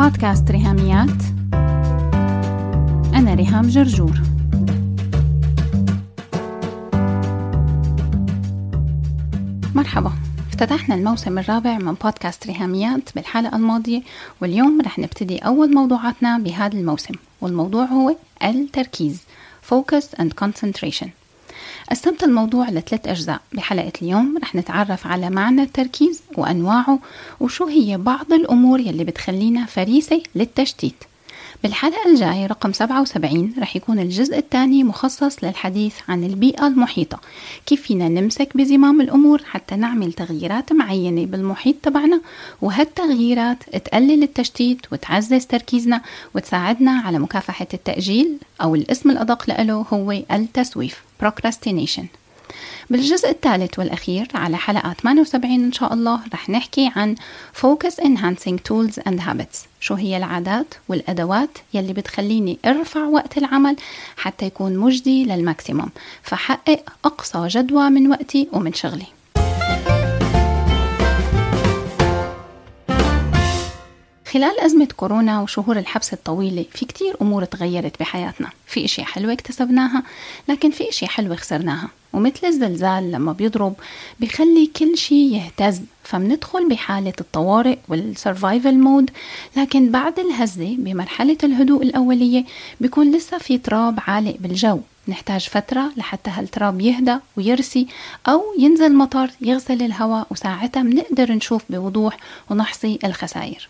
بودكاست ريهاميات. أنا ريهام جرجور. مرحبا. افتتحنا الموسم الرابع من بودكاست ريهاميات بالحلقة الماضية واليوم رح نبتدي أول موضوعاتنا بهذا الموسم والموضوع هو التركيز Focus and Concentration. قسمت الموضوع لثلاث أجزاء بحلقة اليوم. رح نتعرف على معنى التركيز وأنواعه وشو هي بعض الأمور يلي بتخلينا فريسة للتشتيت. بالحلقة الجاية رقم 77 رح يكون الجزء الثاني مخصص للحديث عن البيئة المحيطة. كيف فينا نمسك بزمام الأمور حتى نعمل تغييرات معينة بالمحيط تبعنا؟ وهالتغييرات تقلل التشتيت وتعزز تركيزنا وتساعدنا على مكافحة التأجيل أو الاسم الأدق له هو التسويف. Procrastination. بالجزء الثالث والأخير على حلقة 78 إن شاء الله رح نحكي عن Focus Enhancing Tools and Habits. شو هي العادات والأدوات يلي بتخليني أرفع وقت العمل حتى يكون مجدي للماكسيموم؟ فحقق أقصى جدوى من وقتي ومن شغلي. خلال أزمة كورونا وشهور الحبس الطويلة في كتير أمور تغيرت بحياتنا. في إشياء حلوة اكتسبناها لكن في إشياء حلوة خسرناها. ومثل الزلزال لما بيضرب بيخلي كل شيء يهتز فمندخل بحالة الطوارئ وال survival mode لكن بعد الهزة بمرحلة الهدوء الأولية بيكون لسه في تراب عالق بالجو. نحتاج فترة لحتى هالتراب يهدى ويرسي أو ينزل مطر يغسل الهواء وساعتها بنقدر نشوف بوضوح ونحصي الخسائر.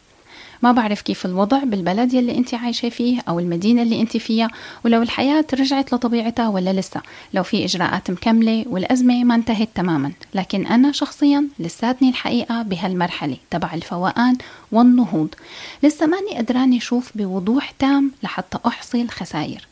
ما بعرف كيف الوضع بالبلد يلي انت عايشة فيه أو المدينة اللي انت فيها ولو الحياة رجعت لطبيعتها ولا لسه لو في إجراءات مكملة والأزمة ما انتهت تماما. لكن أنا شخصيا لساتني الحقيقة بهالمرحلة تبع الفوقان والنهوض. لسه ماني قدراني أشوف بوضوح تام لحتى احصي الخسائر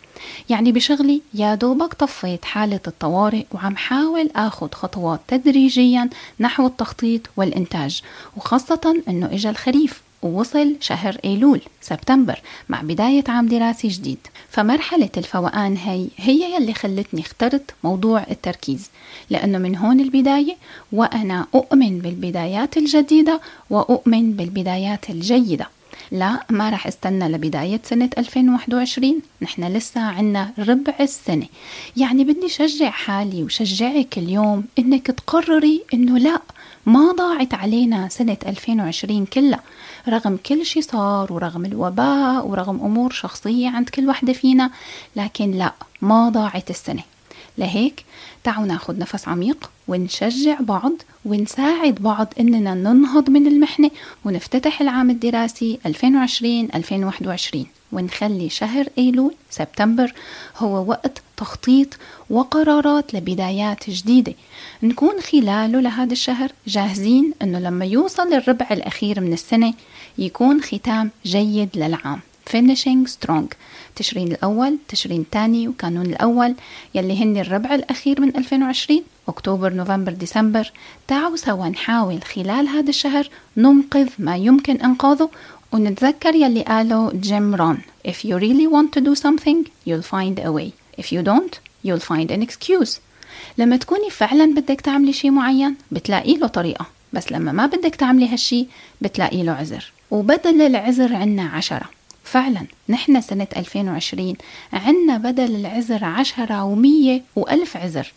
يعني بشغلي يا دوبك طفيت حالة الطوارئ وعم حاول آخذ خطوات تدريجيا نحو التخطيط والإنتاج. وخاصة إنه إجا الخريف. ووصل شهر أيلول سبتمبر مع بداية عام دراسي جديد. فمرحلة الفوقان هي هي يلي خلتني اخترت موضوع التركيز. لأنه من هون البداية وأنا أؤمن بالبدايات الجديدة وأؤمن بالبدايات الجيدة. لا ما راح استنى لبداية سنة 2021 نحن لسه عنا ربع السنة. يعني بدي شجع حالي وشجعك اليوم إنك تقرري إنه لا ما ضاعت علينا سنة 2020 كلها. رغم كل شي صار ورغم الوباء ورغم أمور شخصية عند كل وحدة فينا لكن لا ما ضاعت السنة. لهيك تعالوا ناخد نفس عميق ونشجع بعض ونساعد بعض إننا ننهض من المحنة ونفتتح العام الدراسي 2020-2021 ونخلي شهر أيلول سبتمبر هو وقت تخطيط وقرارات لبدايات جديدة. نكون خلاله لهذا الشهر جاهزين أنه لما يوصل الربع الأخير من السنة يكون ختام جيد للعام. Finishing strong. تشرين الأول تشرين الثاني وكانون الأول. يلي هن الربع الأخير من 2020 أكتوبر نوفمبر ديسمبر. تعالوا سوا نحاول خلال هذا الشهر ننقذ ما يمكن إنقاذه ونتذكر يلي قاله جيم رون If you really want to do something you'll find a way. If you don't you'll find an excuse. لما تكوني فعلا بدك تعملي شي معين بتلاقي له طريقة. بس لما ما بدك تعملي هالشي بتلاقي له عذر. وبدل العذر عنا عشرة. فعلا نحن سنة 2020 عنا بدل العذر عشرة ومية وألف عذر.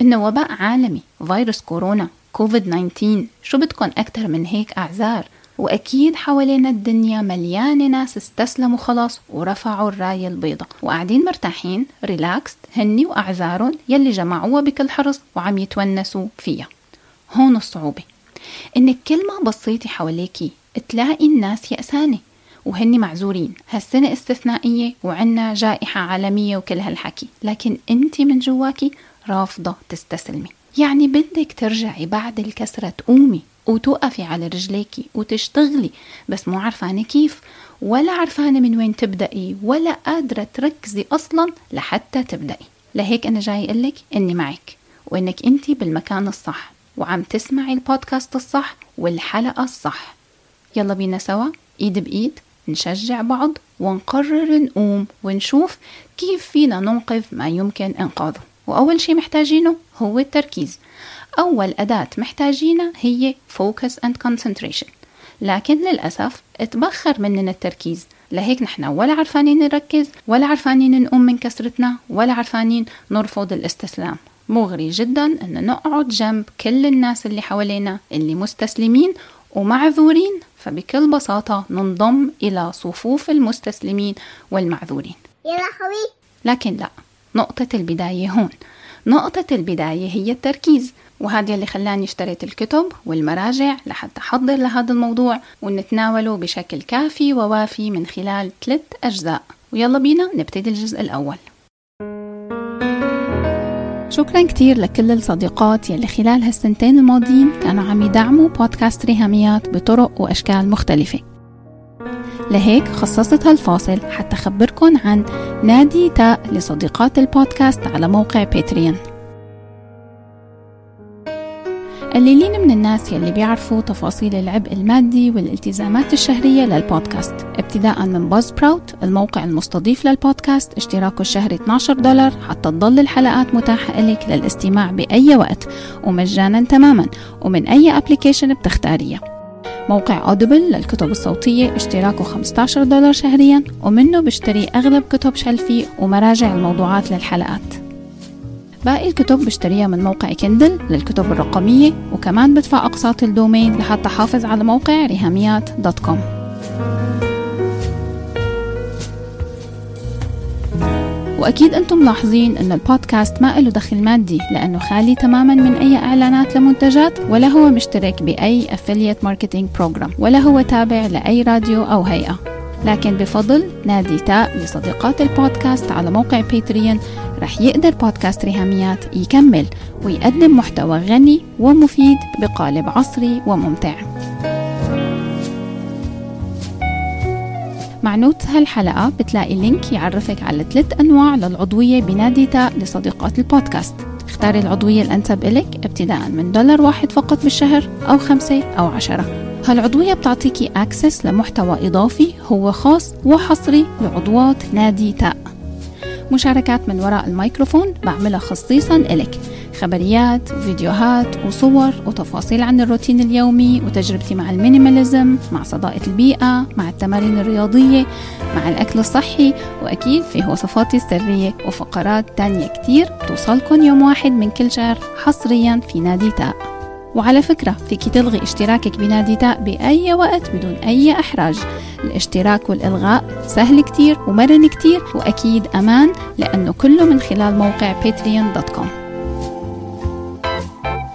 إنه وباء عالمي فيروس كورونا كوفيد 19 شو بدكن أكتر من هيك أعذار؟ وأكيد حوالينا الدنيا مليانة ناس استسلموا خلاص ورفعوا الراية البيضة وقاعدين مرتاحين relaxed هني وأعذارهم يلي جمعوها بكل حرص وعم يتونسوا فيها. هون الصعوبة. إنك كل ما بصيتي حواليكي تلاقي الناس يأسانة وهني معذورين. هالسنة استثنائية وعنا جائحة عالمية وكل هالحكي. لكن أنت من جواكي رافضة تستسلمي. يعني بدك ترجعي بعد الكسرة تقومي. وتوقفي على رجليكي وتشتغلي. بس مو عرفانة كيف ولا عرفانة من وين تبدأي ولا قادرة تركزي أصلا لحتى تبدأي. لهيك أنا جاي أقولك إني معك وإنك أنت بالمكان الصح وعم تسمعي البودكاست الصح والحلقة الصح. يلا بينا سوا إيد بإيد نشجع بعض ونقرر نقوم ونشوف كيف فينا ننقذ ما يمكن إنقاذه. وأول شي محتاجينه هو التركيز. أول أداة محتاجينها هي focus and concentration. لكن للأسف اتبخر مننا التركيز. لهيك نحن ولا عرفانين نركز ولا عرفانين نقوم من كسرتنا ولا عرفانين نرفض الاستسلام. مغري جدا أن نقعد جنب كل الناس اللي حوالينا اللي مستسلمين ومعذورين. فبكل بساطة ننضم إلى صفوف المستسلمين والمعذورين. يا لهوي لكن لا نقطة البداية هون. نقطة البداية هي التركيز. وهذا اللي خلاني اشتريت الكتب والمراجع لحتى أحضر لهذا الموضوع ونتناوله بشكل كافي ووافي من خلال ثلاث أجزاء. ويلا بينا نبتدي الجزء الأول. شكرا كتير لكل الصديقات يلي خلال هالسنتين الماضيين كانوا عم يدعموا بودكاست ريهاميات بطرق وأشكال مختلفة. لهيك خصصت هالفاصل حتى أخبركن عن نادي تاء لصديقات البودكاست على موقع Patreon قليلين من الناس يلي بيعرفوا تفاصيل العبء المادي والالتزامات الشهرية للبودكاست. ابتداء من Buzzsprout الموقع المستضيف للبودكاست. اشتراكه الشهري 12 دولار حتى تضل الحلقات متاحة لك للاستماع بأي وقت ومجانا تماما ومن أي application بتختاريه موقع Audible للكتب الصوتية اشتراكه 15 دولار شهريا ومنه بشتري أغلب كتب شلفي ومراجع الموضوعات للحلقات. باقي الكتب؟ بشتريها من موقع Kindle للكتب الرقمية وكمان بدفع أقساط ال domain لحتى حافظ على موقع ريهاميات dot com. وأكيد أنتم ملاحظين أن البودكاست ما له دخل مادي لأنه خالي تماما من أي إعلانات لمنتجات ولا هو مشترك بأي affiliate marketing program ولا هو تابع لأي راديو أو هيئة. لكن بفضل نادي تاء لصديقات البودكاست على موقع باتريون رح يقدر بودكاست ريهاميات يكمل ويقدم محتوى غني ومفيد بقالب عصري وممتع. مع note هالحلقة بتلاقي link يعرفك على ثلاث أنواع للعضوية بنادي تاء لصديقات البودكاست. اختاري العضوية الأنسب إلك ابتداء من دولار واحد فقط بالشهر أو خمسة أو عشرة. هالعضوية بتعطيكي access لمحتوى إضافي هو خاص وحصري لعضوات نادي تاء مشاركات من وراء الميكروفون بعملها خصيصا إلك. خبريات وفيديوهات وصور وتفاصيل عن الروتين اليومي وتجربتي مع ال minimalism مع صداقة البيئة مع التمارين الرياضية مع الأكل الصحي وأكيد فيه وصفاتي السرية وفقرات تانية كتير توصلكن يوم واحد من كل شهر حصريا في نادي تاء وعلى فكرة فيك تلغي اشتراكك بنادي تاء بأي وقت بدون أي إحراج. الاشتراك والإلغاء سهل كتير ومرن كتير وأكيد أمان لأنه كله من خلال موقع patreon.com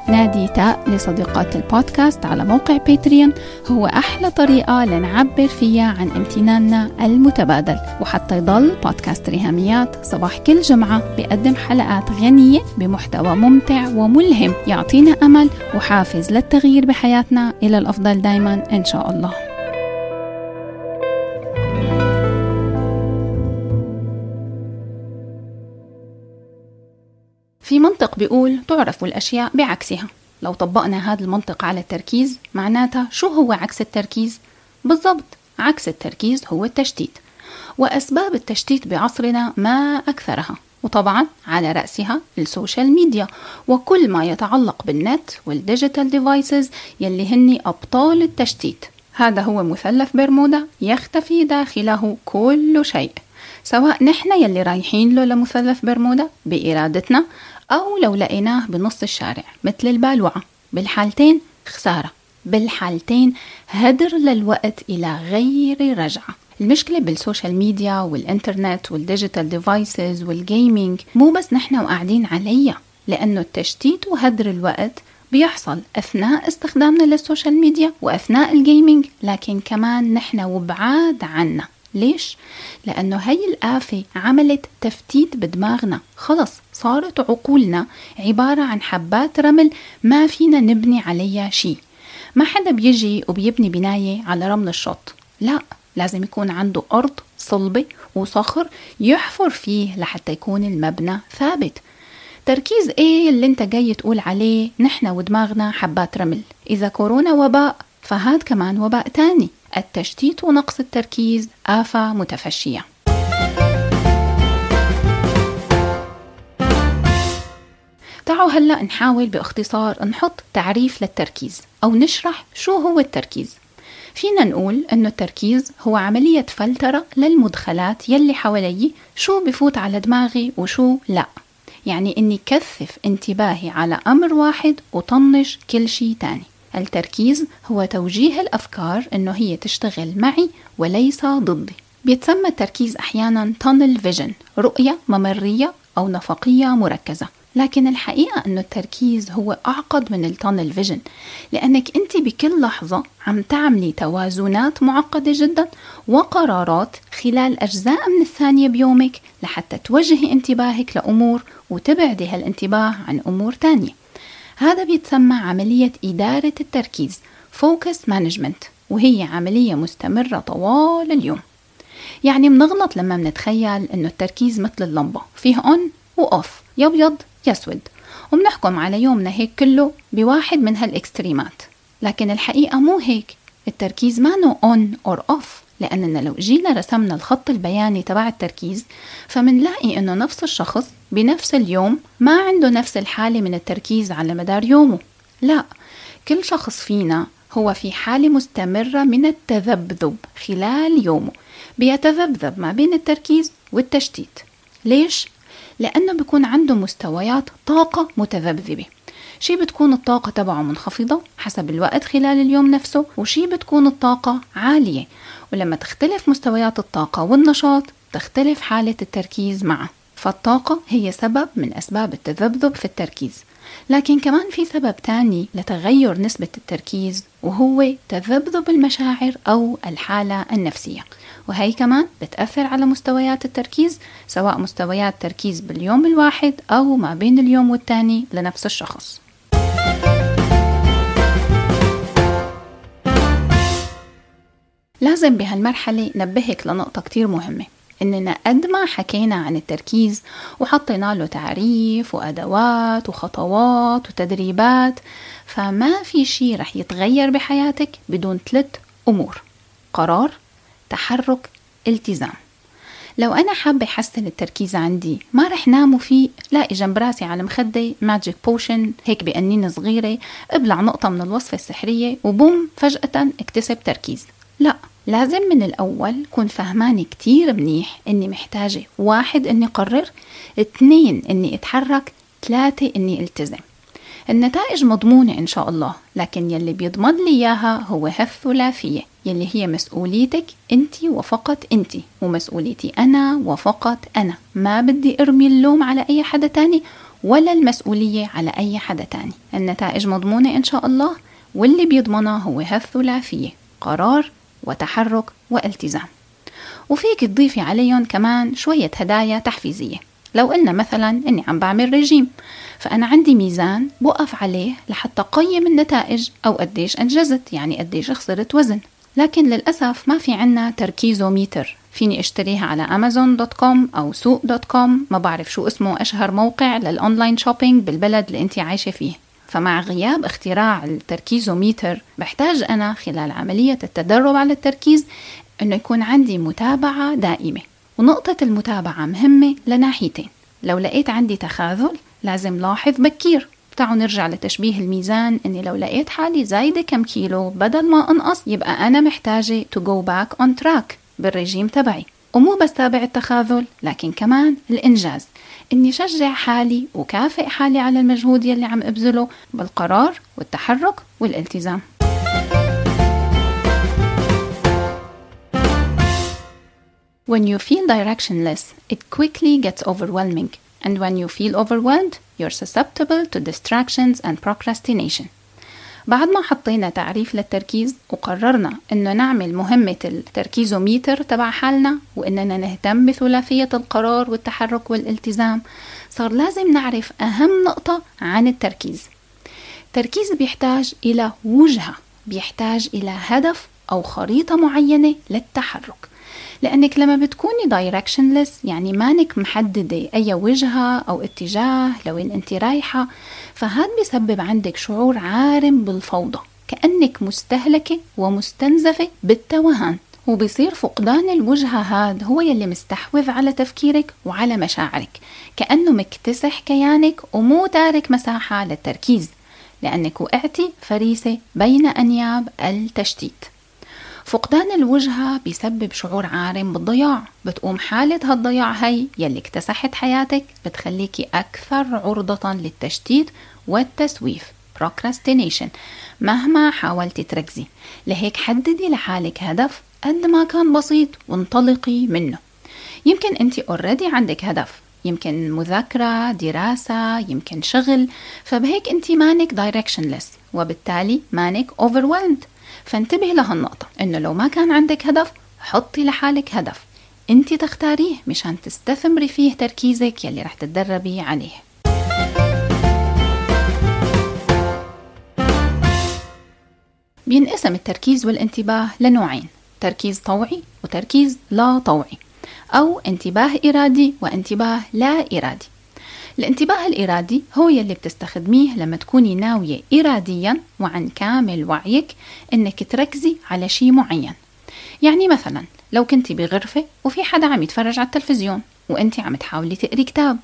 نادي تاء لصديقات البودكاست على موقع باتريون. هو أحلى طريقة لنعبر فيها عن امتناننا المتبادل. وحتى يضل بودكاست ريهاميات صباح كل جمعة بيقدم حلقات غنية بمحتوى ممتع وملهم يعطينا أمل وحافز للتغيير بحياتنا. إلى الأفضل دايما إن شاء الله. في منطق بيقول تعرف الأشياء بعكسها. لو طبقنا هذا المنطق على التركيز معناتها شو هو عكس التركيز؟ بالضبط عكس التركيز هو التشتيت. وأسباب التشتيت بعصرنا ما أكثرها وطبعا على رأسها ال social media وكل ما يتعلق بال net وال digital devices يلي هني أبطال التشتيت. هذا هو مثلث برمودا يختفي داخله كل شيء سواء نحن يلي رايحين له لمثلث برمودا بإرادتنا أو لو لقيناه بنص الشارع مثل البالوعة بالحالتين خسارة. بالحالتين هدر للوقت إلى غير رجعة. المشكلة بال social media والإنترنت وال digital devices وال gaming مو بس نحن وقاعدين عليها لأنه التشتيت وهدر الوقت بيحصل أثناء استخدامنا لل social media وأثناء ال gaming لكن كمان نحن وبعاد عنا. ليش؟ لأنه هي الآفة عملت تفتيت بدماغنا. خلص صارت عقولنا عبارة عن حبات رمل ما فينا نبني عليها شيء. ما حدا بيجي وبيبني بناية على رمل الشط. لا لازم يكون عنده أرض صلبة وصخر يحفر فيه لحتى يكون المبنى ثابت. تركيز إيه اللي أنت جاي تقول عليه؟ نحن ودماغنا حبات رمل. إذا كورونا وباء فهاد كمان وباء تاني. التشتيت ونقص التركيز آفة متفشية. تعالوا هلأ نحاول باختصار نحط تعريف للتركيز أو نشرح شو هو التركيز. فينا نقول أنه التركيز هو عملية فلترة للمدخلات يلي حوالي شو بفوت على دماغي وشو لا. يعني أني كثف انتباهي على أمر واحد وطنش كل شيء تاني. التركيز هو توجيه الأفكار أنه هي تشتغل معي وليس ضدي. بيتسمى التركيز أحيانا tunnel vision رؤية ممرية أو نفقية مركزة. لكن الحقيقة أنه التركيز هو أعقد من التانل فيجن لأنك أنت بكل لحظة عم تعملي توازنات معقدة جدا وقرارات خلال أجزاء من الثانية بيومك لحتى توجهي انتباهك لأمور وتبعدي هالانتباه عن أمور تانية. هذا بيتسمى عملية إدارة التركيز Focus Management وهي عملية مستمرة طوال اليوم. يعني منغلط لما منتخيل إنه التركيز مثل اللمبة فيه on و off يبيض يسود وبنحكم على يومنا هيك كله بواحد من هالإكستريمات. لكن الحقيقة مو هيك التركيز ما نو on or off لأننا لو جينا رسمنا الخط البياني تبع التركيز فمنلاقي إنه نفس الشخص بنفس اليوم ما عنده نفس الحالة من التركيز على مدار يومه. لا كل شخص فينا هو في حالة مستمرة من التذبذب خلال يومه بيتذبذب ما بين التركيز والتشتيت. ليش؟ لأنه بيكون عنده مستويات طاقة متذبذبة. شي بتكون الطاقة تبعه منخفضة حسب الوقت خلال اليوم نفسه وشي بتكون الطاقة عالية. ولما تختلف مستويات الطاقة والنشاط تختلف حالة التركيز معه. فالطاقة هي سبب من أسباب التذبذب في التركيز. لكن كمان في سبب تاني لتغير نسبة التركيز وهو تذبذب المشاعر أو الحالة النفسية. وهي كمان بتأثر على مستويات التركيز سواء مستويات تركيز باليوم الواحد أو ما بين اليوم والتاني لنفس الشخص. لازم بهالمرحلة نبهك لنقطة كتير مهمة إننا قد ما حكينا عن التركيز وحطينا له تعريف وأدوات وخطوات وتدريبات فما في شي رح يتغير بحياتك بدون ثلاث أمور قرار تحرك التزام. لو أنا حابة أحسن التركيز عندي ما رح نام وفيق لاقي جنب راسي على مخدة magic potion هيك بقنينة صغيرة أبلع نقطة من الوصفة السحرية وبوم فجأة اكتسب تركيز. لا. لازم من الأول كون فهماني كتير منيح إني محتاجة واحد إني قرر اثنين إني أتحرك ثلاثة إني ألتزم. النتائج مضمونة إن شاء الله لكن يلي بيضمن لي إياها هو هالثلاثية يلي هي مسؤوليتك أنت وفقط أنت ومسؤوليتي أنا وفقط أنا. ما بدي أرمي اللوم على أي حدا تاني ولا المسؤولية على أي حدا تاني. النتائج مضمونة إن شاء الله واللي بيضمنها هو هالثلاثية قرار وتحرك والتزام. وفيك تضيفي عليهم كمان شوية هدايا تحفيزية. لو قلنا مثلا إني عم بعمل رجيم فأنا عندي ميزان بوقف عليه لحتى قيم النتائج أو قديش أنجزت يعني قديش خسرت وزن. لكن للأسف ما في عنا تركيزوميتر. فيني أشتريها على أمازون dot com أو سوق dot com ما بعرف شو اسمه أشهر موقع لل online shopping بالبلد اللي انت عايشة فيه. فمع غياب اختراع التركيزوميتر بحتاج أنا خلال عملية التدرب على التركيز انه يكون عندي متابعة دائمة. ونقطة المتابعة مهمة لناحيتين. لو لقيت عندي تخاذل لازم لاحظ بكير. تعالوا نرجع لتشبيه الميزان إني لو لقيت حالي زايدة كم كيلو بدل ما أنقص يبقى أنا محتاجة to go back on track بالرجيم تبعي. ومو بس تابع التخاذل لكن كمان الإنجاز إني شجع حالي وكافئ حالي على المجهود يلي عم أبذله بالقرار والتحرك والالتزام When you feel directionless, it quickly gets overwhelming. And when you feel overwhelmed, you're susceptible to distractions and procrastination. بعد ما حطينا تعريف للتركيز وقررنا إنه نعمل مهمة التركيزوميتر تبع حالنا وإننا نهتم بثلاثية القرار والتحرك والالتزام صار لازم نعرف أهم نقطة عن التركيز. التركيز بيحتاج إلى وجهة بيحتاج إلى هدف أو خريطة معينة للتحرك. لأنك لما بتكوني directionless يعني مانك محددة أي وجهة أو اتجاه لوين أنت رايحة فهذا بيسبب عندك شعور عارم بالفوضى كأنك مستهلكة ومستنزفة بالتوهان وبصير فقدان الوجهة هاد هو يلي مستحوذ على تفكيرك وعلى مشاعرك كأنه مكتسح كيانك ومو تارك مساحة للتركيز لأنك وقعتي فريسة بين أنياب التشتيت. فقدان الوجهة بيسبب شعور عارم بالضياع. بتقوم حالة هالضياع هي يلي اكتسحت حياتك بتخليكي أكثر عرضة للتشتيت والتسويف. procrastination. مهما حاولتي تركزي. لهيك حددي لحالك هدف قد ما كان بسيط وانطلقي منه. يمكن انت already عندك هدف. يمكن مذاكرة دراسة يمكن شغل. فبهيك انت مانك directionless. وبالتالي مانك overwhelmed. فانتبهي لهالنقطة إنه لو ما كان عندك هدف حطي لحالك هدف. انت تختاريه مشان تستثمري فيه تركيزك يلي رح تتدربي عليه. بينقسم التركيز والانتباه لنوعين تركيز طوعي وتركيز لا طوعي أو انتباه إرادي وانتباه لا إرادي. الانتباه الإرادي هو يلي بتستخدميه لما تكوني ناوية إراديا وعن كامل وعيك إنك تركزي على شيء معين. يعني مثلا لو كنتي بغرفة وفي حدا عم يتفرج على التلفزيون وانت عم تحاولي تقري كتاب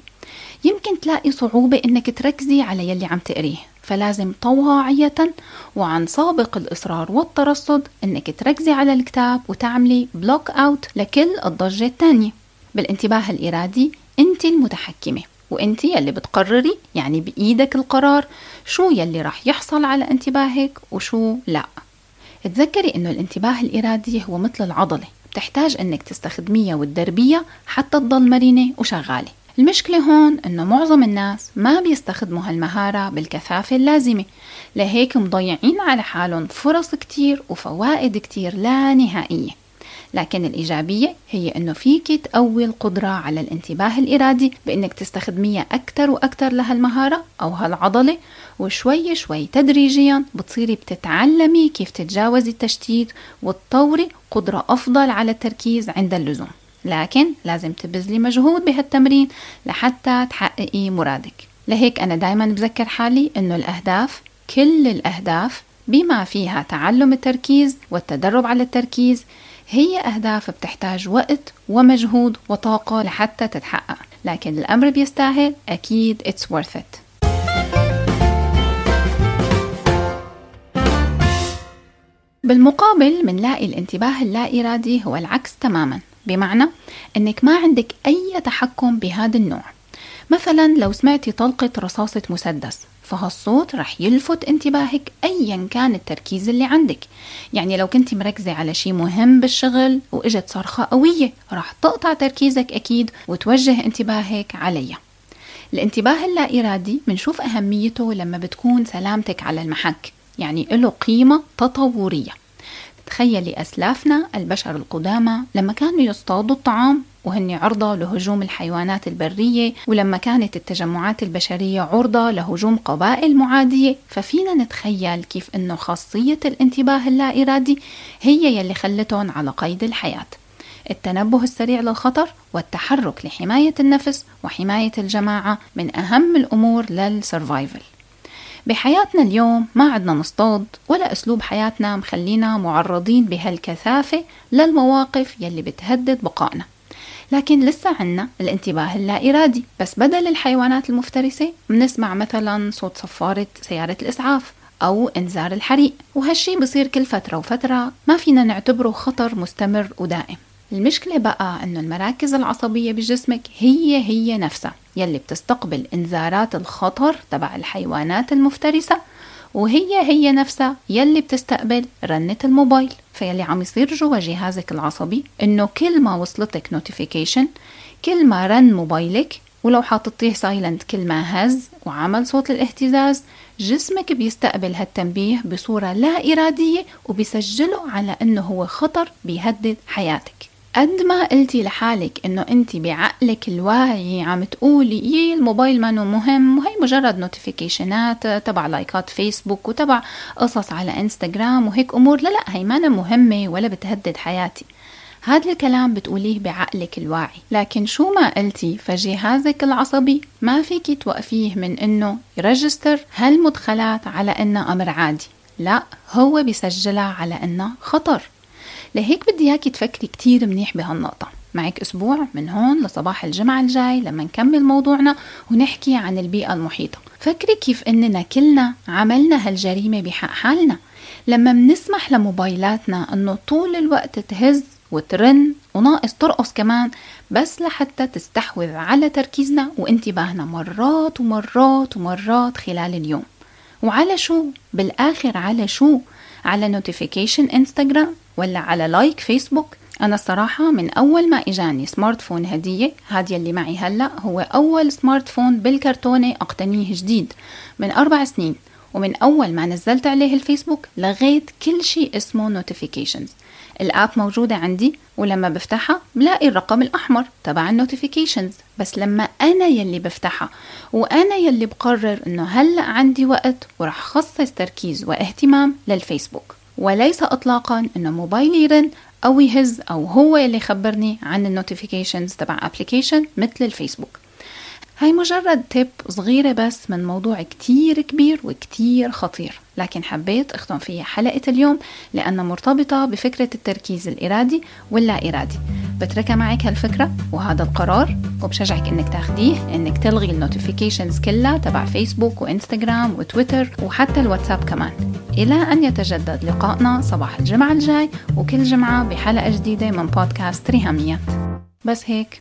يمكن تلاقي صعوبة إنك تركزي على يلي عم تقريه. فلازم طواعية وعن سابق الإصرار والترصد إنك تركزي على الكتاب وتعملي بلوك أوت لكل الضجة التانية. بالانتباه الإرادي أنت المتحكمة. وأنت يلي بتقرري يعني بإيدك القرار شو يلي راح يحصل على انتباهك وشو لا. تذكري إنه الانتباه الإرادي هو مثل العضلة بتحتاج إنك تستخدميها وتدربيها حتى تضل مرنة وشغالة. المشكلة هون إنه معظم الناس ما بيستخدموا هالمهارة بالكثافة اللازمة لهيك مضيعين على حالهم فرص كتير وفوائد كتير لا نهائية. لكن الإيجابية هي إنه فيك تقوي القدرة على الانتباه الإرادي بإنك تستخدميها أكتر وأكتر لهالمهارة أو هالعضلة وشوي شوي تدريجيا بتصيري بتتعلمي كيف تتجاوزي التشتيت وتطوري قدرة أفضل على التركيز عند اللزوم. لكن لازم تبذلي مجهود بهالتمرين لحتى تحققي مرادك. لهيك أنا دايما بذكر حالي إنه الأهداف كل الأهداف بما فيها تعلم التركيز والتدرب على التركيز هي أهداف بتحتاج وقت ومجهود وطاقة لحتى تتحقق. لكن الأمر بيستاهل أكيد it's worth it. بالمقابل منلاقي الانتباه اللا إرادي هو العكس تماما. بمعنى أنك ما عندك أي تحكم بهذا النوع. مثلا لو سمعتي طلقة رصاصة مسدس فهالصوت رح يلفت انتباهك أيا كان التركيز اللي عندك. يعني لو كنت مركزة على شيء مهم بالشغل وإجت صرخة قوية رح تقطع تركيزك أكيد وتوجه انتباهك عليها. الانتباه اللا إرادي بنشوف أهميته لما بتكون سلامتك على المحك يعني له قيمة تطورية. تخيلي أسلافنا البشر القدامى لما كانوا يصطادوا الطعام وهن عرضة لهجوم الحيوانات البرية ولما كانت التجمعات البشرية عرضة لهجوم قبائل معادية ففينا نتخيل كيف أنه خاصية الانتباه اللا إرادي هي يلي خلتهم على قيد الحياة. التنبه السريع للخطر والتحرك لحماية النفس وحماية الجماعة من أهم الأمور للسرفايفل. بحياتنا اليوم ما عدنا نصطاد ولا أسلوب حياتنا مخلينا معرضين بهالكثافة للمواقف يلي بتهدد بقائنا. لكن لسه عنا الانتباه اللا إرادي بس بدل الحيوانات المفترسة بنسمع مثلا صوت صفارة سيارة الإسعاف أو إنذار الحريق. وهالشي بصير كل فترة وفترة. ما فينا نعتبره خطر مستمر ودائم. المشكلة بقى أنه المراكز العصبية بجسمك هي هي نفسها يلي بتستقبل إنذارات الخطر تبع الحيوانات المفترسة. وهي هي نفسها يلي بتستقبل رنة الموبايل. فيلي عم يصير جوا جهازك العصبي إنه كل ما وصلتك notification كل ما رن موبايلك ولو حاططيه silent كل ما هز وعمل صوت الاهتزاز جسمك بيستقبل هالتنبيه بصورة لا إرادية وبيسجله على أنه هو خطر بيهدد حياتك. قد ما قلتي لحالك إنه انت بعقلك الواعي عم تقولي يي الموبايل ما مهم. وهي مجرد نوتيفيكيشنات تبع لايكات فيسبوك وتبع قصص على انستغرام وهيك أمور. لا لا هي ما مهمة ولا بتهدد حياتي. هذا الكلام بتقوليه بعقلك الواعي. لكن شو ما قلتي فجهازك العصبي ما فيك توقفيه من إنه يرجستر هالمدخلات على إنها أمر عادي. لا هو بيسجلها على إنها خطر. لهيك بدي إياكي تفكري كتير منيح بهالنقطة معك أسبوع من هون لصباح الجمعة الجاي لما نكمل موضوعنا ونحكي عن البيئة المحيطة فكري كيف إننا كلنا عملنا هالجريمة بحق حالنا لما منسمح لموبايلاتنا إنه طول الوقت تهز وترن وناقص ترقص كمان بس لحتى تستحوذ على تركيزنا وانتباهنا مرات ومرات ومرات خلال اليوم وعلى شو؟ بالآخر على شو؟ على notification انستغرام ولا على like فيسبوك. أنا الصراحة من أول ما إجاني smart phone هدية هذا اللي معي هلأ هو أول smart phone بالكرتونة أقتنيه جديد من أربع سنين. ومن أول ما نزلت عليه الفيسبوك لغيت كل شيء اسمه notifications ال app موجودة عندي ولما بفتحها بلاقي الرقم الأحمر تبع ال notifications بس لما أنا يلي بفتحها وأنا يلي بقرر إنه هلأ عندي وقت ورح خصص تركيز واهتمام للفيسبوك. وليس إطلاقا إنه موبايلي يرن أو يهز أو هو اللي يخبرني عن ال notifications تبع application مثل الفيسبوك. هاي مجرد tip صغيرة بس من موضوع كتير كبير وكتير خطير لكن حبيت أختم فيها حلقة اليوم لأنها مرتبطة بفكرة التركيز الإرادي واللا إرادي بتركها معك هالفكرة وهذا القرار وبشجعك إنك تاخديه إنك تلغي ال notifications كلها تبع فيسبوك وإنستغرام وتويتر وحتى الواتساب كمان. إلى أن يتجدد لقائنا صباح الجمعة الجاي وكل جمعة بحلقة جديدة من بودكاست ريهاميات. بس هيك.